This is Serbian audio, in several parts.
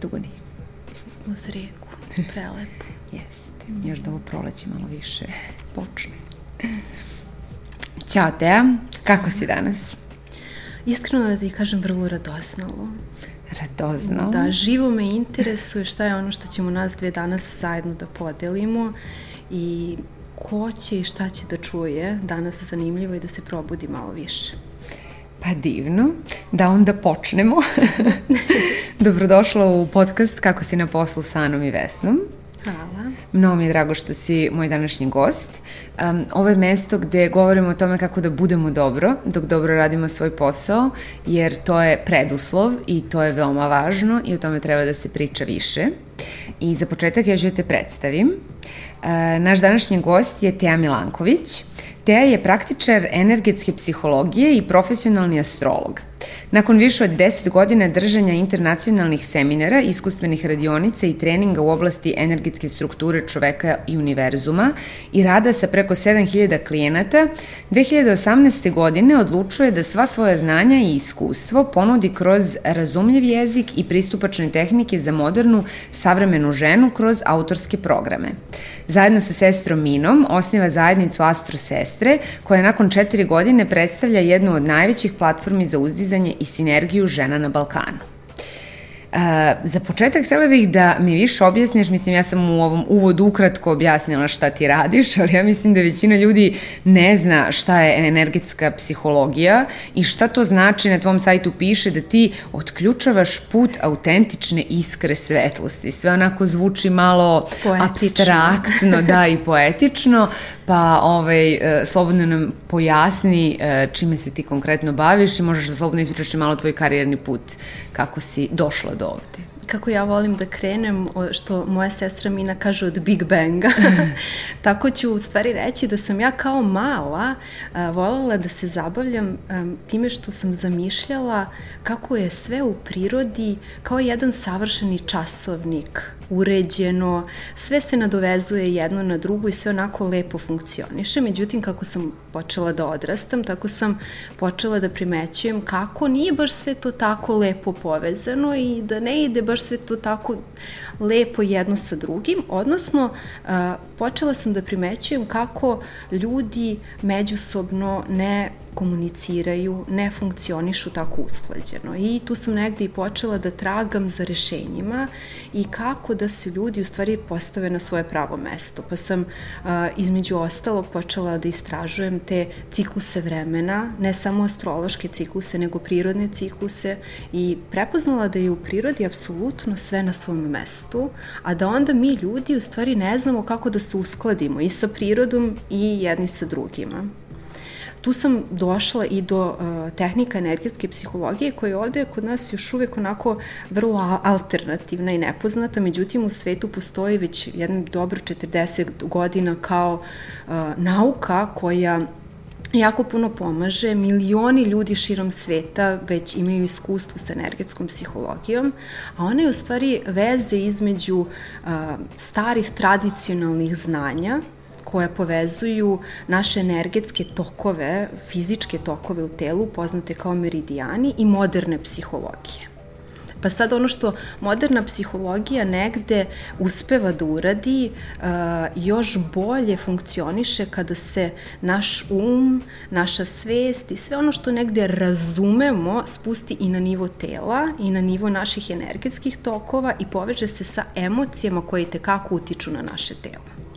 Dugo nisam. Uz rijeku, prelepo. Jeste, još da ovo proleće malo više počne. Ćao Teja, kako si danas? Iskreno da ti kažem vrlo radoznalo. Radozno. Da, živo me interesuje šta je ono što ćemo nas dve danas zajedno da podelimo i ko će i šta će da čuje danas zanimljivo i da se probudi malo više. Pa divno. Da onda počnemo. Dobrodošla u podcast Kako si na poslu sa Anom i Vesnom. Hvala. Mnogo mi je drago što si moj današnji gost. Um, ovo je mesto gde govorimo o tome kako da budemo dobro, dok dobro radimo svoj posao, jer to je preduslov i to je veoma važno i o tome treba da se priča više. I za početak ja ću da te predstavim. Uh, naš današnji gost je Teja Milanković. Teja je praktičar energetske psihologije i profesionalni astrolog. Nakon više od 10 godina držanja internacionalnih seminara, iskustvenih radionica i treninga u oblasti energetske strukture čoveka i univerzuma i rada sa preko 7000 klijenata, 2018. godine odlučuje da sva svoja znanja i iskustvo ponudi kroz razumljiv jezik i pristupačne tehnike za modernu, savremenu ženu kroz autorske programe. Zajedno sa sestrom Minom osniva zajednicu Astro Sestre, koja nakon četiri godine predstavlja jednu od najvećih platformi za uzdizanje i sinergiju žena na Balkanu. Uh, za početak htjela bih da mi više objasniš, mislim ja sam u ovom uvodu ukratko objasnila šta ti radiš, ali ja mislim da većina ljudi ne zna šta je energetska psihologija i šta to znači, na tvom sajtu piše da ti otključavaš put autentične iskre svetlosti. Sve onako zvuči malo Poetično. abstraktno, da i poetično, pa ovaj, e, slobodno nam pojasni e, čime se ti konkretno baviš i možeš da slobodno ispričaš malo tvoj karijerni put, kako si došla do ovde. Kako ja volim da krenem, što moja sestra Mina kaže od Big Banga, tako ću u stvari reći da sam ja kao mala a, voljela da se zabavljam time što sam zamišljala kako je sve u prirodi kao jedan savršeni časovnik, uređeno, sve se nadovezuje jedno na drugo i sve onako lepo funkcioniše. Međutim, kako sam počela da odrastam, tako sam počela da primećujem kako nije baš sve to tako lepo povezano i da ne ide baš sve to tako lepo jedno sa drugim, odnosno počela sam da primećujem kako ljudi međusobno ne komuniciraju, ne funkcionišu tako usklađeno. I tu sam negde i počela da tragam za rešenjima i kako da se ljudi u stvari postave na svoje pravo mesto. Pa sam između ostalog počela da istražujem te cikluse vremena, ne samo astrološke cikluse, nego prirodne cikluse i prepoznala da je u prirodi apsolutno sve na svom mestu, a da onda mi ljudi u stvari ne znamo kako da se uskladimo i sa prirodom i jedni sa drugima. Tu sam došla i do uh, tehnika energetske psihologije koja je ovde kod nas još uvek onako vrlo alternativna i nepoznata, međutim u svetu postoji već jedno dobro 40 godina kao uh, nauka koja jako puno pomaže. Milioni ljudi širom sveta već imaju iskustvo sa energetskom psihologijom, a ona je u stvari veze između uh, starih tradicionalnih znanja koja povezuju naše energetske tokove, fizičke tokove u telu, poznate kao meridijani i moderne psihologije. Pa sad ono što moderna psihologija negde uspeva da uradi uh, još bolje funkcioniše kada se naš um, naša svest i sve ono što negde razumemo spusti i na nivo tela i na nivo naših energetskih tokova i poveže se sa emocijama koje tekako utiču na naše telo.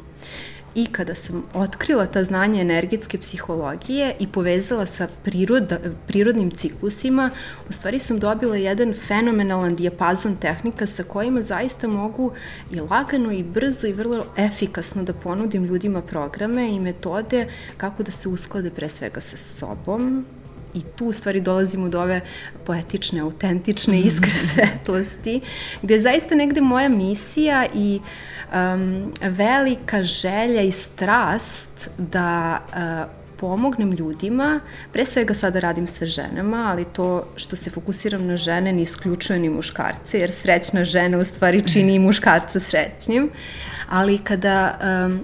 I kada sam otkrila ta znanja energetske psihologije i povezala sa priroda, prirodnim ciklusima, u stvari sam dobila jedan fenomenalan dijapazon tehnika sa kojima zaista mogu i lagano i brzo i vrlo efikasno da ponudim ljudima programe i metode kako da se usklade pre svega sa sobom, i tu u stvari dolazimo do ove poetične, autentične iskre svetlosti, gde je zaista negde moja misija i um, velika želja i strast da uh, pomognem ljudima, pre svega sada radim sa ženama, ali to što se fokusiram na žene ne isključuje ni muškarce, jer srećna žena u stvari čini i muškarca srećnim, ali kada um,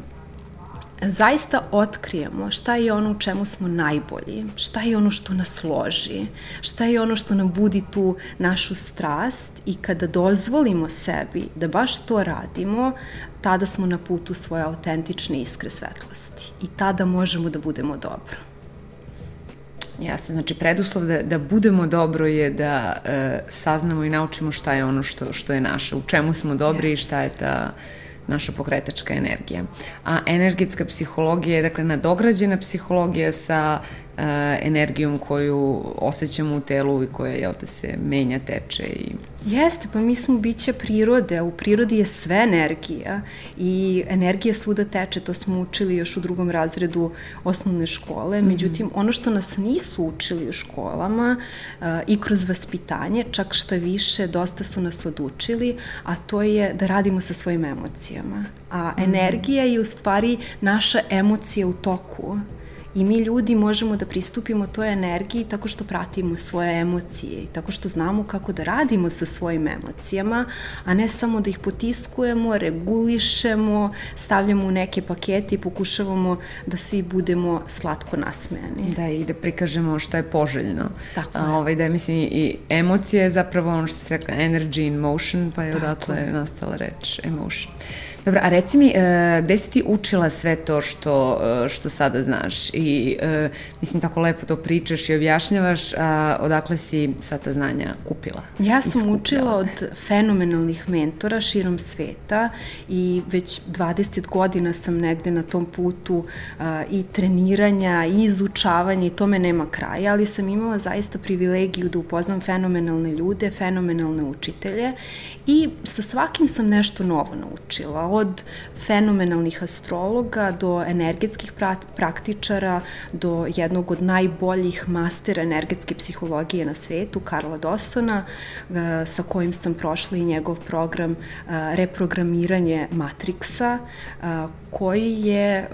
zaista otkrijemo šta je ono u čemu smo najbolji, šta je ono što nas loži, šta je ono što nam budi tu našu strast i kada dozvolimo sebi da baš to radimo, tada smo na putu svoje autentične iskre svetlosti i tada možemo da budemo dobro. Jasno, znači preduslov da, da budemo dobro je da e, saznamo i naučimo šta je ono što, što je naše, u čemu smo dobri yes. i šta je ta naša pokretačka energija. A energetska psihologija je, dakle, nadograđena psihologija sa energijom koju osjećamo u telu i koja, jel te, se menja, teče i Jeste, pa mi smo biće prirode, a u prirodi je sve energija i energija svuda teče, to smo učili još u drugom razredu osnovne škole, mhm. međutim, mm -hmm. ono što nas nisu učili u školama uh, i kroz vaspitanje, čak šta više, dosta su nas odučili, a to je da radimo sa svojim emocijama. A -hmm. energija je u stvari naša emocija u toku I mi ljudi možemo da pristupimo toj energiji tako što pratimo svoje emocije i tako što znamo kako da radimo sa svojim emocijama, a ne samo da ih potiskujemo, regulišemo, stavljamo u neke pakete i pokušavamo da svi budemo slatko nasmejani. Da, i da prikažemo šta je poželjno. Tako je. A, ovaj, da, mislim, i emocije je zapravo ono što se rekla energy in motion, pa je odatle nastala reč emotion. Dobro, a reci mi, uh, gde si ti učila sve to što, uh, što sada znaš? I, uh, mislim, tako lepo to pričaš i objašnjavaš, a odakle si sva ta znanja kupila? Ja sam iskupljala. učila od fenomenalnih mentora širom sveta i već 20 godina sam negde na tom putu uh, i treniranja i izučavanja i tome nema kraja, ali sam imala zaista privilegiju da upoznam fenomenalne ljude, fenomenalne učitelje i sa svakim sam nešto novo naučila od fenomenalnih astrologa do energetskih praktičara, do jednog od najboljih mastera energetske psihologije na svetu, Karla Dawsona, eh, sa kojim sam prošla i njegov program eh, reprogramiranje Matrixa, eh, koji je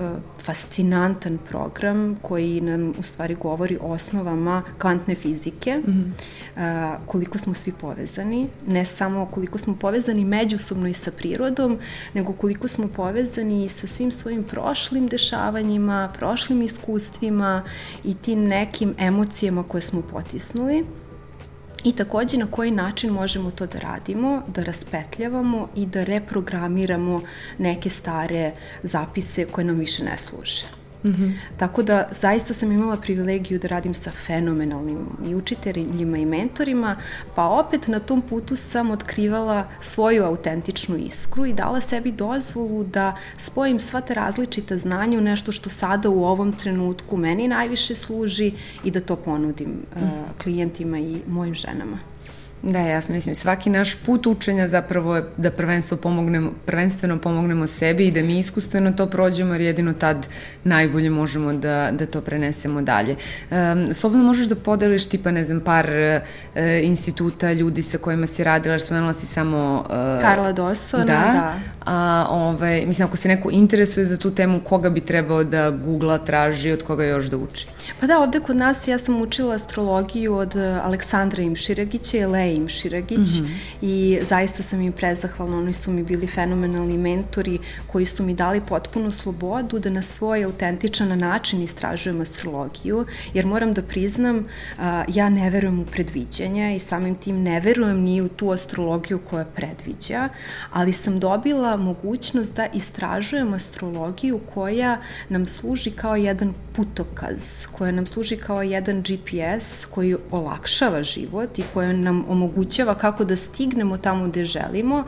fascinantan program koji nam u stvari govori o osnovama kvantne fizike, mm -hmm. koliko smo svi povezani, ne samo koliko smo povezani međusobno i sa prirodom, nego koliko smo povezani sa svim svojim prošlim dešavanjima, prošlim iskustvima i tim nekim emocijama koje smo potisnuli. I takođe na koji način možemo to da radimo, da raspetljavamo i da reprogramiramo neke stare zapise koje nam više ne služe. Mm -hmm. Tako da zaista sam imala privilegiju da radim sa fenomenalnim i učiteljima i mentorima, pa opet na tom putu sam otkrivala svoju autentičnu iskru i dala sebi dozvolu da spojim sva ta različita znanja u nešto što sada u ovom trenutku meni najviše služi i da to ponudim mm. uh, klijentima i mojim ženama. Da, jasno, mislim, svaki naš put učenja zapravo je da prvenstvo pomognemo, prvenstveno pomognemo sebi i da mi iskustveno to prođemo, jer jedino tad najbolje možemo da, da to prenesemo dalje. Um, slobodno možeš da podeliš tipa, ne znam, par uh, instituta, ljudi sa kojima si radila, spomenula si samo... Uh, Karla Dosona, da. da. A, ovaj, mislim, ako se neko interesuje za tu temu, koga bi trebao da googla, traži, od koga još da uči? Pa da, ovde kod nas ja sam učila astrologiju od Aleksandra Imširagića i Leje Imširagić mm -hmm. i zaista sam im prezahvalna, oni su mi bili fenomenalni mentori koji su mi dali potpunu slobodu da na svoj autentičan način istražujem astrologiju, jer moram da priznam, ja ne verujem u predviđanja i samim tim ne verujem ni u tu astrologiju koja predviđa, ali sam dobila mogućnost da istražujem astrologiju koja nam služi kao jedan putokaz, koja nam služi kao jedan GPS koji olakšava život i koja nam omogućava kako da stignemo tamo gde želimo,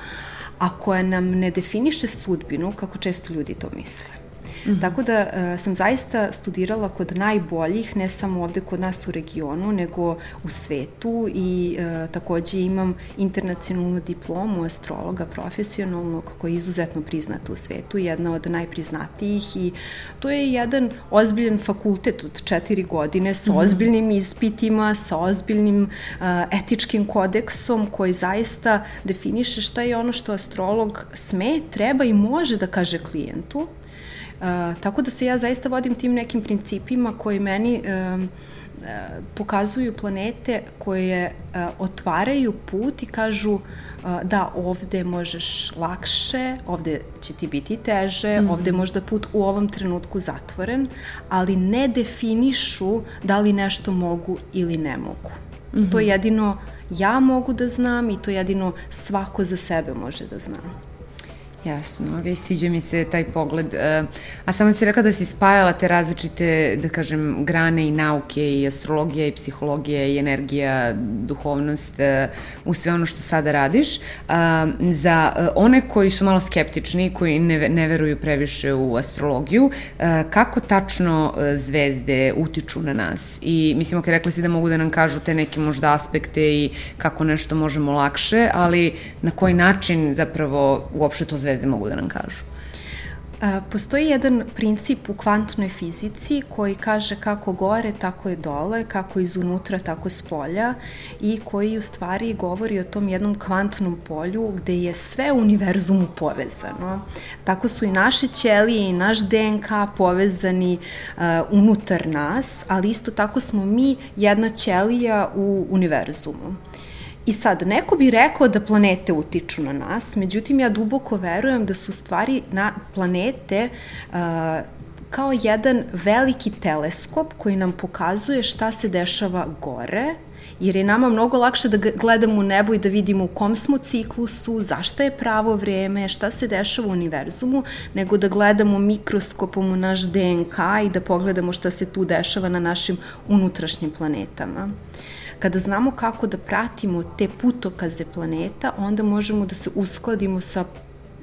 a koja nam ne definiše sudbinu, kako često ljudi to misle. -hmm. Tako da uh, sam zaista studirala kod najboljih, ne samo ovde kod nas u regionu, nego u svetu i uh, takođe imam internacionalnu diplomu astrologa profesionalnog koji je izuzetno priznata u svetu, jedna od najpriznatijih i to je jedan ozbiljan fakultet od četiri godine sa mm -hmm. ozbiljnim ispitima, sa ozbiljnim uh, etičkim kodeksom koji zaista definiše šta je ono što astrolog sme, treba i može da kaže klijentu tako da se ja zaista vodim tim nekim principima koji meni um, pokazuju planete koje otvaraju put i kažu da ovde možeš lakše, ovde će ti biti teže, mm -hmm. ovde možda put u ovom trenutku zatvoren, ali ne definišu da li nešto mogu ili ne mogu. Mm -hmm. To jedino ja mogu da znam i to jedino svako za sebe može da zna. Jasno, vi sviđa mi se taj pogled. E, a samo si rekla da si spajala te različite, da kažem, grane i nauke i astrologija i psihologija i energija, duhovnost e, u sve ono što sada radiš. Za e, one koji su malo skeptični, koji ne, ne veruju previše u astrologiju, kako tačno zvezde utiču na nas? I mislim, ok, rekla si da mogu da nam kažu te neke možda aspekte i kako nešto možemo lakše, ali na koji način zapravo uopšte to zvezde zvezde mogu da nam kažu? Postoji jedan princip u kvantnoj fizici koji kaže kako gore, tako je dole, kako izunutra, tako s polja i koji u stvari govori o tom jednom kvantnom polju gde je sve u univerzumu povezano. Tako su i naše ćelije i naš DNK povezani uh, unutar nas, ali isto tako smo mi jedna ćelija u univerzumu. I sad, neko bi rekao da planete utiču na nas, međutim ja duboko verujem da su stvari na planete uh, kao jedan veliki teleskop koji nam pokazuje šta se dešava gore, jer je nama mnogo lakše da gledamo u nebo i da vidimo u kom smo ciklusu, zašto je pravo vreme, šta se dešava u univerzumu, nego da gledamo mikroskopom u naš DNK i da pogledamo šta se tu dešava na našim unutrašnjim planetama. Uh, Kada znamo kako da pratimo te putokaze planeta, onda možemo da se uskladimo sa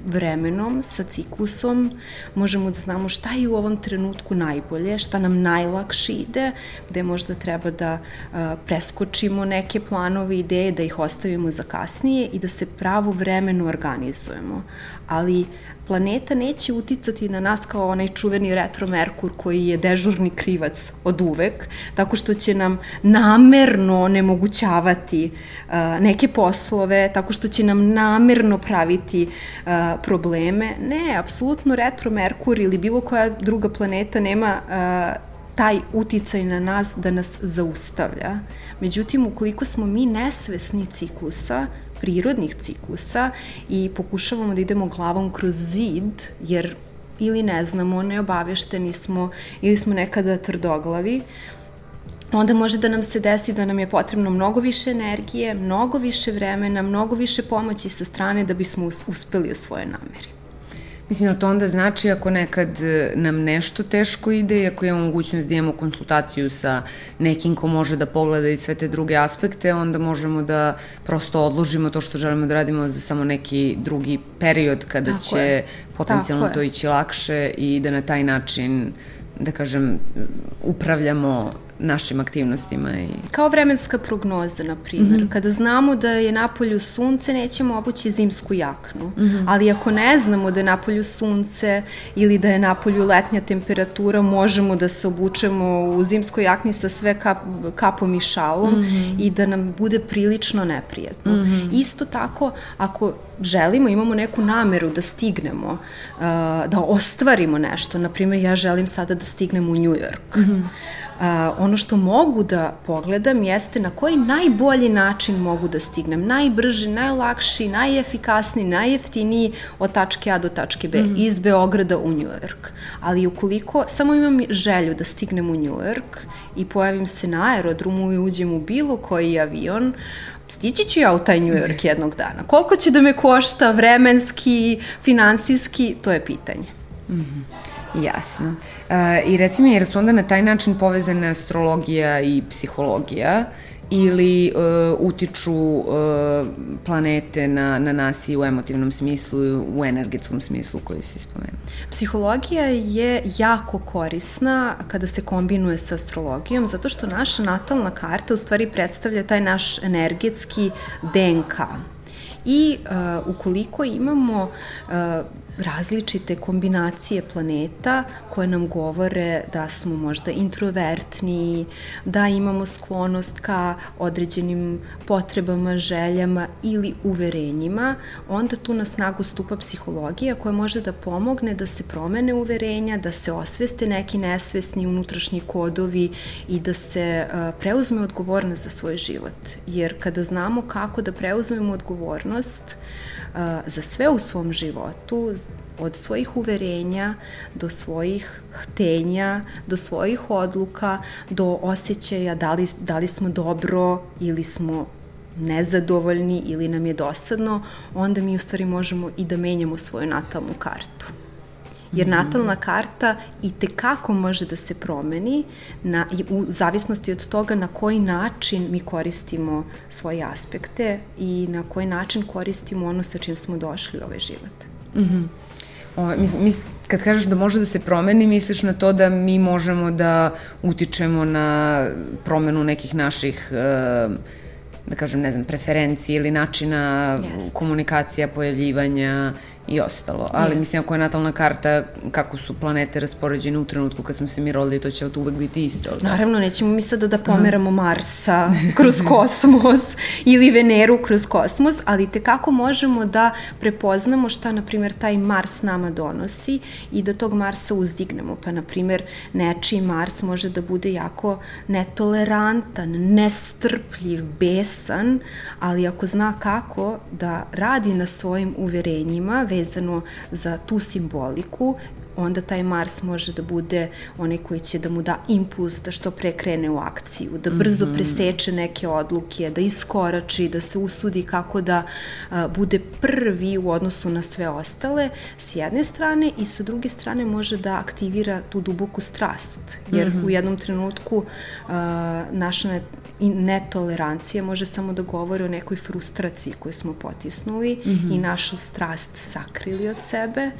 vremenom, sa ciklusom, možemo da znamo šta je u ovom trenutku najbolje, šta nam najlakše ide, gde možda treba da uh, preskočimo neke planove, ideje, da ih ostavimo za kasnije i da se pravo vremeno organizujemo. Ali planeta neće uticati na nas kao onaj čuveni retro Merkur koji je dežurni krivac od uvek, tako što će nam namerno onemogućavati uh, neke poslove, tako što će nam namerno praviti uh, probleme. Ne, apsolutno retro Merkur ili bilo koja druga planeta nema uh, taj uticaj na nas da nas zaustavlja. Međutim, ukoliko smo mi nesvesni ciklusa, prirodnih ciklusa i pokušavamo da idemo glavom kroz zid, jer ili ne znamo, neobavešteni smo ili smo nekada tvrdoglavi, onda može da nam se desi da nam je potrebno mnogo više energije, mnogo više vremena, mnogo više pomoći sa strane da bismo uspeli u svoje nameri. Mislim, da to onda znači ako nekad e, nam nešto teško ide i ako imamo mogućnost da imamo konsultaciju sa nekim ko može da pogleda i sve te druge aspekte, onda možemo da prosto odložimo to što želimo da radimo za samo neki drugi period kada Tako će je. potencijalno Tako to ići lakše i da na taj način da kažem, upravljamo našim aktivnostima. I... Kao vremenska prognoza, na primjer. Mm -hmm. Kada znamo da je napolju sunce, nećemo obući zimsku jaknu. Mm -hmm. Ali ako ne znamo da je napolju sunce ili da je napolju letnja temperatura, možemo da se obučemo u zimskoj jakni sa sve kap, kapom i šalom mm -hmm. i da nam bude prilično neprijetno. Mm -hmm. Isto tako, ako želimo, imamo neku nameru da stignemo, uh, da ostvarimo nešto. Naprimjer, ja želim sada da stignem u New York. Mm -hmm a, ono što mogu da pogledam jeste na koji najbolji način mogu da stignem, najbrži, najlakši, najefikasniji, najjeftiniji od tačke A do tačke B, mm -hmm. iz Beograda u New York. Ali ukoliko samo imam želju da stignem u New York i pojavim se na aerodromu i uđem u bilo koji avion, stići ću ja u taj New York jednog dana. Koliko će da me košta vremenski, finansijski, to je pitanje. Mm -hmm. Jasno. E, I reci mi, jer su onda na taj način povezane astrologija i psihologija ili e, utiču e, planete na, na nas i u emotivnom smislu i u energetskom smislu koji si spomenuo? Psihologija je jako korisna kada se kombinuje sa astrologijom, zato što naša natalna karta u stvari predstavlja taj naš energetski DNK. I uh, ukoliko imamo uh, različite kombinacije planeta koje nam govore da smo možda introvertni, da imamo sklonost ka određenim potrebama, željama ili uverenjima, onda tu na snagu stupa psihologija koja može da pomogne da se promene uverenja, da se osveste neki nesvesni unutrašnji kodovi i da se preuzme odgovornost za svoj život. Jer kada znamo kako da preuzmemo odgovornost, za sve u svom životu, od svojih uverenja do svojih htenja, do svojih odluka, do osjećaja da li, da li smo dobro ili smo nezadovoljni ili nam je dosadno, onda mi u stvari možemo i da menjamo svoju natalnu kartu jer natalna karta i te kako može da se promeni na, u zavisnosti od toga na koji način mi koristimo svoje aspekte i na koji način koristimo ono sa čim smo došli u ovaj život. Mm -hmm. Ove, mis, mis, kad kažeš da može da se promeni, misliš na to da mi možemo da utičemo na promenu nekih naših uh, da kažem, ne znam, preferencije ili načina yes. komunikacija, pojavljivanja i ostalo. Ali mislim, ako je natalna karta, kako su planete raspoređene u trenutku kad smo se mi rodili, to će uvek biti isto. Da? Naravno, nećemo mi sada da pomeramo Marsa kroz kosmos ili Veneru kroz kosmos, ali te kako možemo da prepoznamo šta, na primjer, taj Mars nama donosi i da tog Marsa uzdignemo. Pa, na primjer, nečiji Mars može da bude jako netolerantan, nestrpljiv, besan, ali ako zna kako da radi na svojim uverenjima, vezano za tu simboliku onda taj Mars može da bude onaj koji će da mu da impuls da što pre krene u akciju, da brzo mm -hmm. preseče neke odluke, da iskorači, da se usudi kako da a, bude prvi u odnosu na sve ostale s jedne strane i sa druge strane može da aktivira tu duboku strast, jer mm -hmm. u jednom trenutku a, naša net, netolerancija može samo da govori o nekoj frustraciji koju smo potisnuli mm -hmm. i našu strast sakrili od sebe,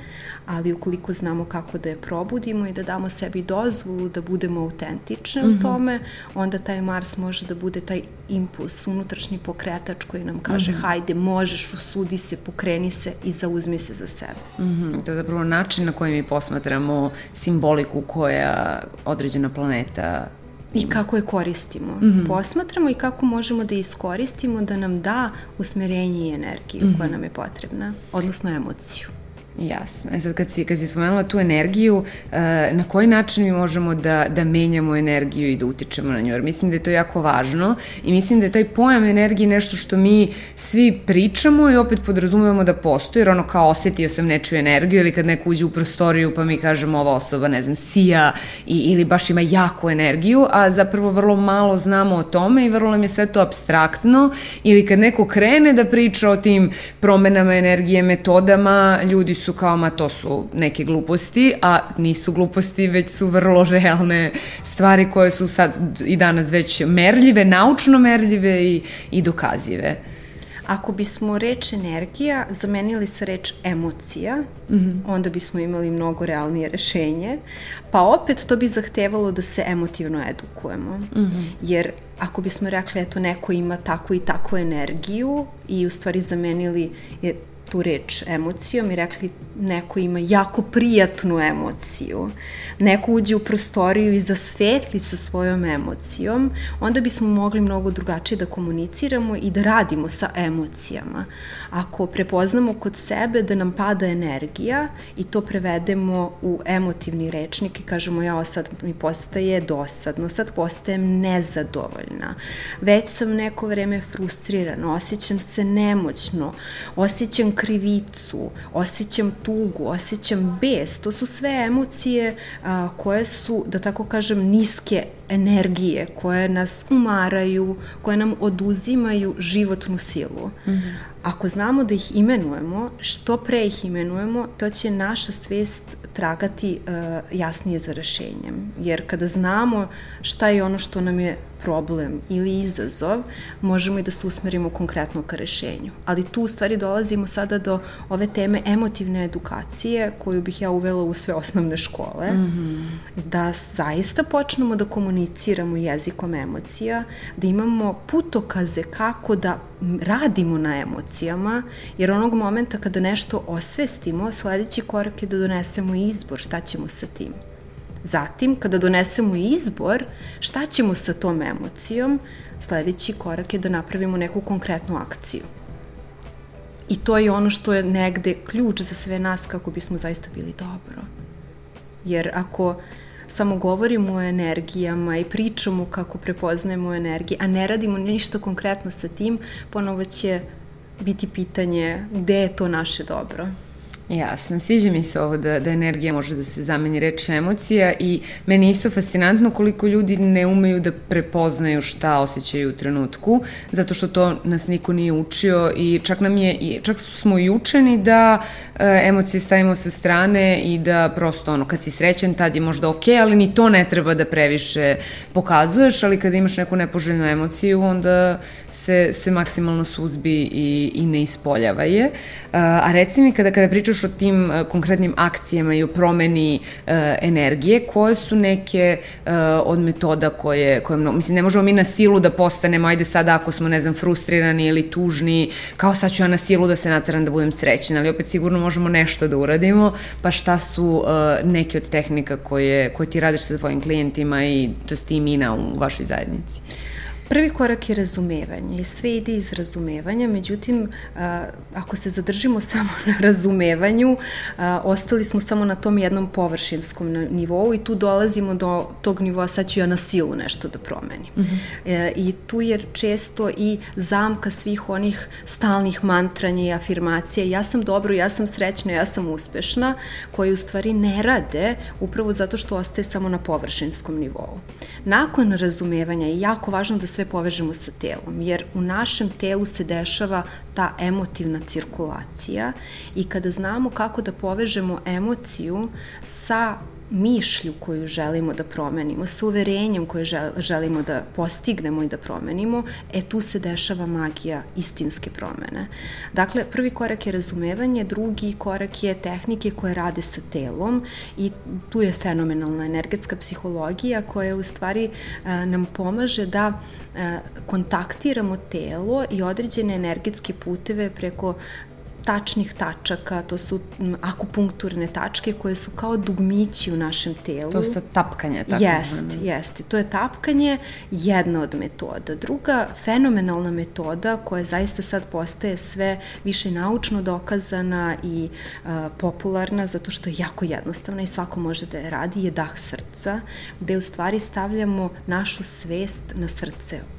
ali ukoliko znamo kako da je probudimo i da damo sebi dozvolu da budemo autentični mm -hmm. u mhm. tome, onda taj Mars može da bude taj impuls, unutrašnji pokretač koji nam kaže mm -hmm. hajde, možeš, usudi se, pokreni se i zauzmi se za sebe. Mm -hmm. To je zapravo način na koji mi posmatramo simboliku koja određena planeta I kako je koristimo. Mm -hmm. Posmatramo i kako možemo da iskoristimo da nam da usmerenje i energiju mm -hmm. koja nam je potrebna, odnosno emociju. Jasno. E sad kad si, kad si spomenula tu energiju, uh, na koji način mi možemo da, da menjamo energiju i da utičemo na nju? Jer mislim da je to jako važno i mislim da je taj pojam energije nešto što mi svi pričamo i opet podrazumevamo da postoji, jer ono kao osetio sam nečiju energiju ili kad neko uđe u prostoriju pa mi kažemo ova osoba, ne znam, sija i, ili baš ima jaku energiju, a zapravo vrlo malo znamo o tome i vrlo nam je sve to abstraktno ili kad neko krene da priča o tim promenama energije, metodama, ljudi su kao, ma to su neke gluposti, a nisu gluposti, već su vrlo realne stvari koje su sad i danas već merljive, naučno merljive i, i dokazive. Ako bismo reč energija zamenili sa reč emocija, mm -hmm. onda bismo imali mnogo realnije rešenje, pa opet to bi zahtevalo da se emotivno edukujemo. Mm -hmm. Jer ako bismo rekli, eto, neko ima takvu i takvu energiju i u stvari zamenili tu reč emocijom i rekli neko ima jako prijatnu emociju, neko uđe u prostoriju i zasvetli sa svojom emocijom, onda bismo mogli mnogo drugačije da komuniciramo i da radimo sa emocijama. Ako prepoznamo kod sebe da nam pada energija i to prevedemo u emotivni rečnik i kažemo ja sad mi postaje dosadno, sad postajem nezadovoljna, već sam neko vreme frustrirana, osjećam se nemoćno, osjećam krivicu, osjećam tugu, osjećam bes, to su sve emocije a, koje su, da tako kažem, niske energije, koje nas umaraju, koje nam oduzimaju životnu silu. Mm -hmm. Ako znamo da ih imenujemo, što pre ih imenujemo, to će naša svest tragati uh, jasnije za rešenjem. Jer kada znamo šta je ono što nam je problem ili izazov, možemo i da se usmerimo konkretno ka rešenju. Ali tu u stvari dolazimo sada do ove teme emotivne edukacije koju bih ja uvela u sve osnovne škole, mm -hmm. da zaista počnemo da komuniciramo jezikom emocija, da imamo putokaze kako da radimo na emocijama, jer onog momenta kada nešto osvestimo, sledeći korak je da donesemo izbor šta ćemo sa tim. Zatim, kada donesemo izbor šta ćemo sa tom emocijom, sledeći korak je da napravimo neku konkretnu akciju. I to je ono što je negde ključ za sve nas kako bismo zaista bili dobro. Jer ako samo govorimo o energijama i pričamo kako prepoznajemo energije, a ne radimo ništa konkretno sa tim, ponovo će biti pitanje gde je to naše dobro. Jasno, sviđa mi se ovo da, da energija može da se zameni reči emocija i meni isto fascinantno koliko ljudi ne umeju da prepoznaju šta osjećaju u trenutku, zato što to nas niko nije učio i čak nam je, i čak smo i učeni da e, emocije stavimo sa strane i da prosto ono, kad si srećen tad je možda okej, ali ni to ne treba da previše pokazuješ, ali kada imaš neku nepoželjnu emociju, onda se, se maksimalno suzbi i, i ne ispoljava je. A reci mi, kada, kada pričaš o tim konkretnim akcijama i o promeni energije, koje su neke od metoda koje, koje mnogo, mislim, ne možemo mi na silu da postanemo, ajde sada ako smo, ne znam, frustrirani ili tužni, kao sad ću ja na silu da se nateram da budem srećna, ali opet sigurno možemo nešto da uradimo, pa šta su neke od tehnika koje, koje ti radiš sa tvojim klijentima i to s ti Mina u vašoj zajednici? Prvi korak je razumevanje i sve ide iz razumevanja, međutim, ako se zadržimo samo na razumevanju, ostali smo samo na tom jednom površinskom nivou i tu dolazimo do tog nivoa, sad ću ja na silu nešto da promenim. Mm -hmm. I tu je često i zamka svih onih stalnih mantranja i afirmacija, ja sam dobro, ja sam srećna, ja sam uspešna, koje u stvari ne rade upravo zato što ostaje samo na površinskom nivou. Nakon razumevanja je jako važno da sve povežemo sa telom, jer u našem telu se dešava ta emotivna cirkulacija i kada znamo kako da povežemo emociju sa mišlju koju želimo da promenimo, sa uverenjem koje želimo da postignemo i da promenimo, e tu se dešava magija istinske promene. Dakle, prvi korak je razumevanje, drugi korak je tehnike koje rade sa telom i tu je fenomenalna energetska psihologija koja u stvari a, nam pomaže da a, kontaktiramo telo i određene energetske puteve preko tačnih tačaka, to su akupunkturne tačke koje su kao dugmići u našem telu. To su tapkanje, tako Jest, zvane. jeste. To je tapkanje jedna od metoda. Druga fenomenalna metoda koja zaista sad postaje sve više naučno dokazana i uh, popularna zato što je jako jednostavna i svako može da je radi je dah srca, gde u stvari stavljamo našu svest na srce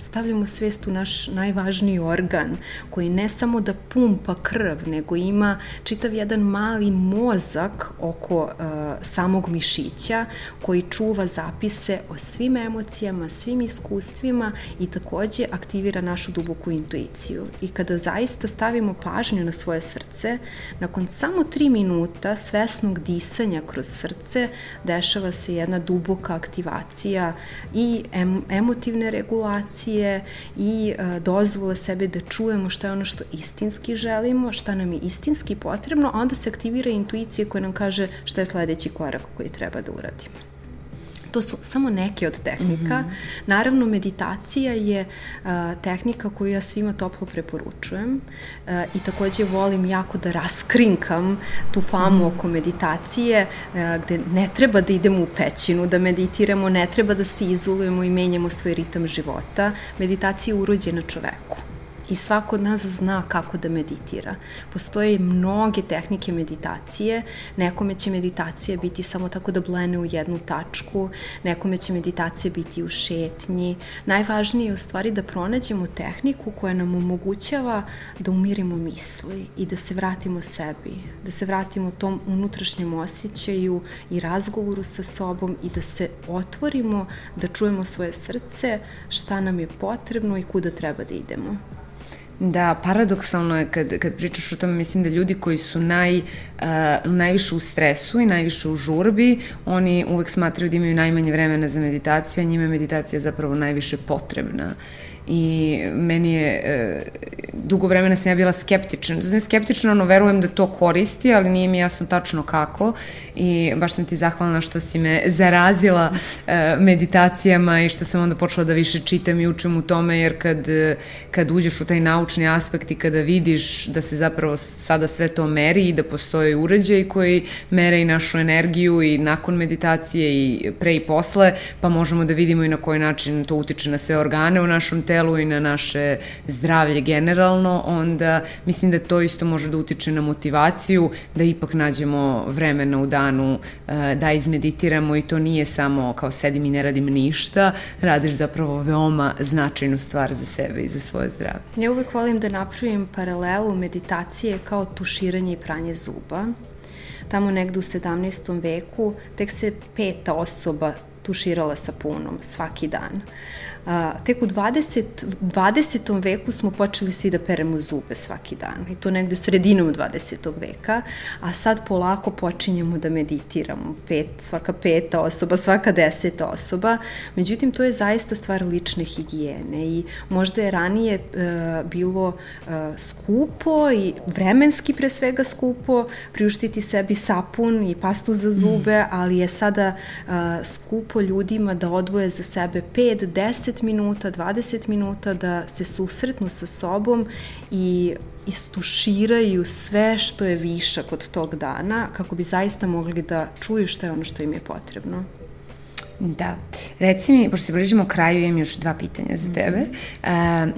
stavljamo svest u naš najvažniji organ, koji ne samo da pumpa krv, nego ima čitav jedan mali mozak oko uh, samog mišića, koji čuva zapise o svim emocijama, svim iskustvima i takođe aktivira našu duboku intuiciju. I kada zaista stavimo pažnju na svoje srce, nakon samo tri minuta svesnog disanja kroz srce, dešava se jedna duboka aktivacija i em emotivne regulacije, empacije i uh, dozvole sebe da čujemo šta je ono što istinski želimo, šta nam je istinski potrebno, onda se aktivira intuicija koja nam kaže šta je sledeći korak koji treba da uradimo. To su samo neke od tehnika. Mm -hmm. Naravno, meditacija je uh, tehnika koju ja svima toplo preporučujem uh, i takođe volim jako da raskrinkam tu famu mm. oko meditacije uh, gde ne treba da idemo u pećinu, da meditiramo, ne treba da se izolujemo i menjamo svoj ritam života. Meditacija je urođena čoveku i svako od nas zna kako da meditira. Postoje mnoge tehnike meditacije, nekome će meditacija biti samo tako da blene u jednu tačku, nekome će meditacija biti u šetnji. Najvažnije je u stvari da pronađemo tehniku koja nam omogućava da umirimo misli i da se vratimo sebi, da se vratimo tom unutrašnjem osjećaju i razgovoru sa sobom i da se otvorimo, da čujemo svoje srce, šta nam je potrebno i kuda treba da idemo. Da, paradoksalno je kad, kad pričaš o tome, mislim da ljudi koji su naj, uh, najviše u stresu i najviše u žurbi, oni uvek smatraju da imaju najmanje vremena za meditaciju, a njima je meditacija zapravo najviše potrebna. I meni je, e, dugo vremena sam ja bila skeptična, znači skeptična, ono, verujem da to koristi, ali nije mi jasno tačno kako. I baš sam ti zahvalna što si me zarazila e, meditacijama i što sam onda počela da više čitam i učim u tome, jer kad, kad uđeš u taj naučni aspekt i kada vidiš da se zapravo sada sve to meri i da postoje uređaj koji mere i našu energiju i nakon meditacije i pre i posle, pa možemo da vidimo i na koji način to utiče na sve organe u našem telu i na naše zdravlje generalno, onda mislim da to isto može da utiče na motivaciju, da ipak nađemo vremena u danu eh, da izmeditiramo i to nije samo kao sedim i ne radim ništa, radiš zapravo veoma značajnu stvar za sebe i za svoje zdravlje. Ja uvek volim da napravim paralelu meditacije kao tuširanje i pranje zuba tamo negde u 17. veku tek se peta osoba tuširala sapunom svaki dan. A, tek u 20, 20. veku smo počeli svi da peremo zube svaki dan i to negde sredinom 20. veka, a sad polako počinjemo da meditiramo, pet, svaka peta osoba, svaka deseta osoba, međutim to je zaista stvar lične higijene i možda je ranije e, bilo e, skupo i vremenski pre svega skupo priuštiti sebi sapun i pastu za zube, mm. ali je sada e, skupo ljudima da odvoje za sebe 5, 10 10 minuta, 20 minuta da se susretnu sa sobom i istuširaju sve što je višak od tog dana kako bi zaista mogli da čuju šta je ono što im je potrebno. Da. Reci mi, pošto se bližimo kraju, imam još dva pitanja za tebe. Uh,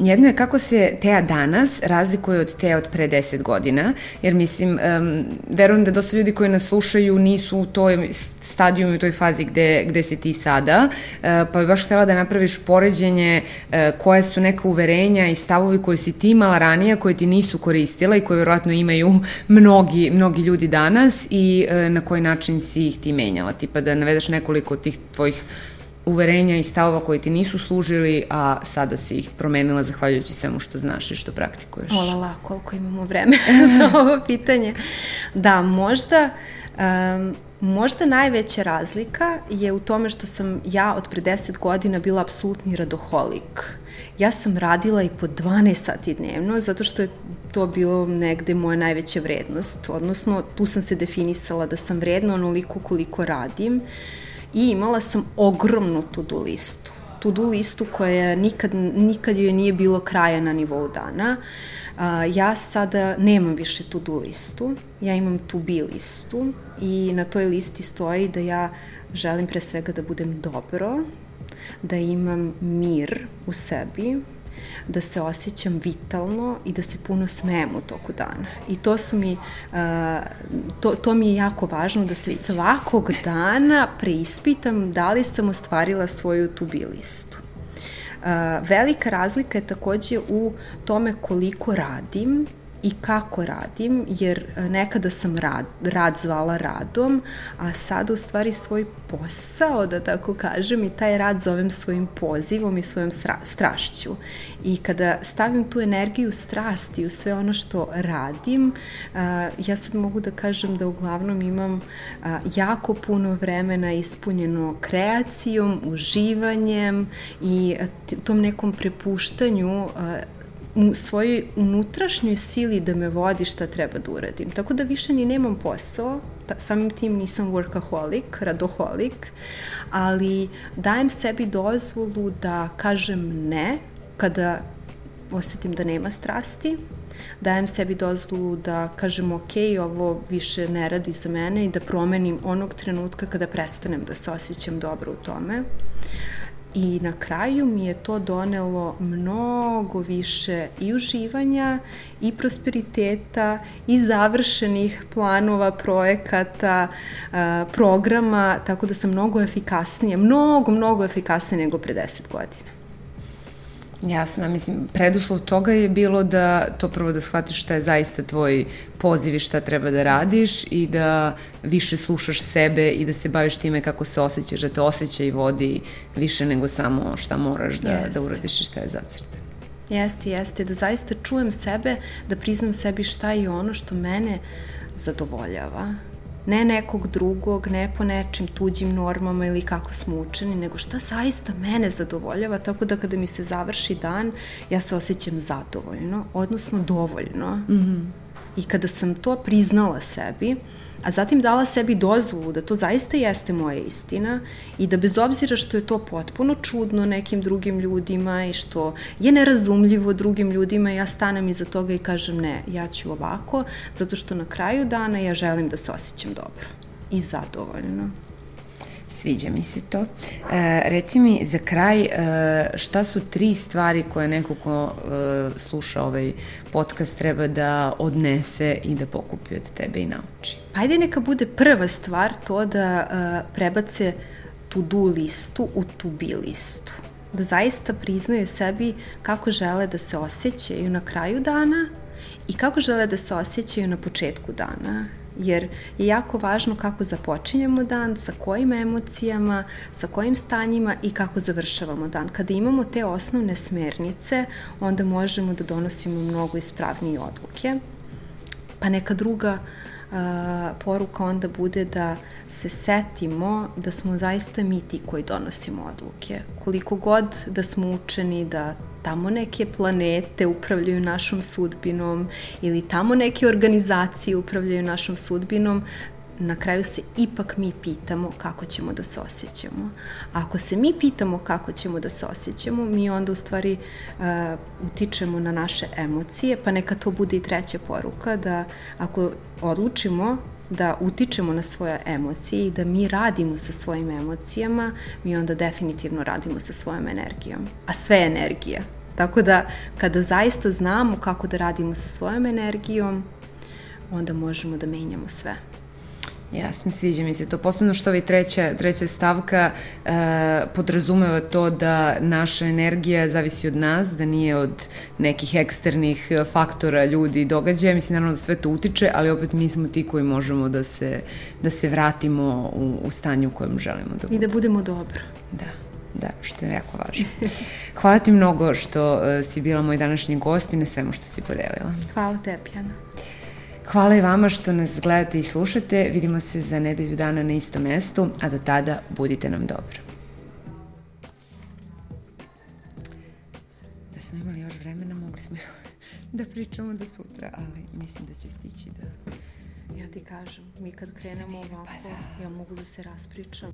jedno je kako se Teja danas razlikuje od Teja od pre 10 godina, jer mislim, um, verujem da dosta ljudi koji nas slušaju nisu u toj stadijumu i u toj fazi gde, gde si ti sada, uh, pa bih baš htela da napraviš poređenje uh, koje su neka uverenja i stavovi koje si ti imala ranije, koje ti nisu koristila i koje verovatno imaju mnogi, mnogi ljudi danas i uh, na koji način si ih ti menjala, tipa da navedeš nekoliko tih tvojih uverenja i stavova koji ti nisu služili, a sada si ih promenila zahvaljujući svemu što znaš i što praktikuješ. Olala, koliko imamo vremena za ovo pitanje. Da, možda... Um, Možda najveća razlika je u tome što sam ja od pre 10 godina bila apsolutni radoholik. Ja sam radila i po 12 sati dnevno, zato što je to bilo negde moja najveća vrednost. Odnosno, tu sam se definisala da sam vredna onoliko koliko radim. I imala sam ogromnu to-do listu. To-do listu koja nikad, nikad joj nije bilo kraja na nivou dana. Uh, ja sada nemam više to-do listu, ja imam to-be listu i na toj listi stoji da ja želim pre svega da budem dobro, da imam mir u sebi, da se osjećam vitalno i da se puno smejem u toku dana. I to su mi, uh, to, to mi je jako važno da se svakog dana preispitam da li sam ostvarila svoju to-be listu. Velika razlika je takođe u tome koliko radim i kako radim, jer e, nekada sam rad, rad zvala radom, a sada u stvari svoj posao, da tako kažem, i taj rad zovem svojim pozivom i svojom strašću. I kada stavim tu energiju strasti u sve ono što radim, ja sad mogu da kažem da uglavnom imam jako puno vremena ispunjeno kreacijom, uživanjem i tom nekom prepuštanju svojoj unutrašnjoj sili da me vodi šta treba da uradim. Tako da više ni nemam posao, ta, samim tim nisam workaholic, radoholik, ali dajem sebi dozvolu da kažem ne kada osetim da nema strasti, dajem sebi dozvolu da kažem ok, ovo više ne radi za mene i da promenim onog trenutka kada prestanem da se osjećam dobro u tome. Uh, I na kraju mi je to donelo mnogo više i uživanja i prosperiteta i završenih planova, projekata, programa, tako da sam mnogo efikasnija, mnogo, mnogo efikasnija nego pre 10 godina. Jasno, mislim, preduslov toga je bilo da to prvo da shvatiš šta je zaista tvoj poziv i šta treba da radiš i da više slušaš sebe i da se baviš time kako se osjećaš, da te osjeća i vodi više nego samo šta moraš da, da uradiš i šta je zacrte. Jeste, jeste, da zaista čujem sebe, da priznam sebi šta je ono što mene zadovoljava ne nekog drugog, ne po nečim tuđim normama ili kako smo učeni, nego šta zaista mene zadovoljava, tako da kada mi se završi dan, ja se osjećam zadovoljno, odnosno dovoljno. Mm -hmm. I kada sam to priznala sebi, a zatim dala sebi dozvolu da to zaista jeste moja istina i da bez obzira što je to potpuno čudno nekim drugim ljudima i što je nerazumljivo drugim ljudima, ja stanem iza toga i kažem ne, ja ću ovako, zato što na kraju dana ja želim da se osjećam dobro i zadovoljno. Sviđa mi se to. E, reci mi za kraj, e, šta su tri stvari koje neko ko e, sluša ovaj podcast treba da odnese i da pokupi od tebe i nauči? Ajde neka bude prva stvar to da e, prebace to-do listu u to-be listu. Da zaista priznaju sebi kako žele da se osjećaju na kraju dana i kako žele da se osjećaju na početku dana jer je jako važno kako započinjemo dan, sa kojim emocijama, sa kojim stanjima i kako završavamo dan. Kada imamo te osnovne smernice, onda možemo da donosimo mnogo ispravnije odluke. Pa neka druga uh, poruka onda bude da se setimo da smo zaista mi ti koji donosimo odluke. Koliko god da smo učeni da tamo neke planete upravljaju našom sudbinom ili tamo neke organizacije upravljaju našom sudbinom, na kraju se ipak mi pitamo kako ćemo da se osjećamo. A ako se mi pitamo kako ćemo da se osjećamo, mi onda u stvari uh, utičemo na naše emocije, pa neka to bude i treća poruka da ako odlučimo da utičemo na svoje emocije i da mi radimo sa svojim emocijama, mi onda definitivno radimo sa svojom energijom. A sve je energija. Tako da kada zaista znamo kako da radimo sa svojom energijom, onda možemo da menjamo sve. Jasno, sviđa mi se to. Posebno što ovaj treća, treća stavka e, podrazumeva to da naša energija zavisi od nas, da nije od nekih eksternih faktora, ljudi i događaja. Mislim, naravno da sve to utiče, ali opet mi smo ti koji možemo da se, da se vratimo u, u stanje u kojem želimo da budemo. I da budemo dobro. Da. Da, što je jako važno. Hvala ti mnogo što uh, si bila moj današnji gost i na svemu što si podelila. Hvala tebi, Ana. Hvala i vama što nas gledate i slušate. Vidimo se za nedelju dana na istom mestu, a do tada budite nam dobro. Da smo imali još vremena, mogli smo da pričamo do sutra, ali mislim da će stići da... Ja ti kažem, mi kad krenemo ovako, pa da. ja mogu da se raspričam.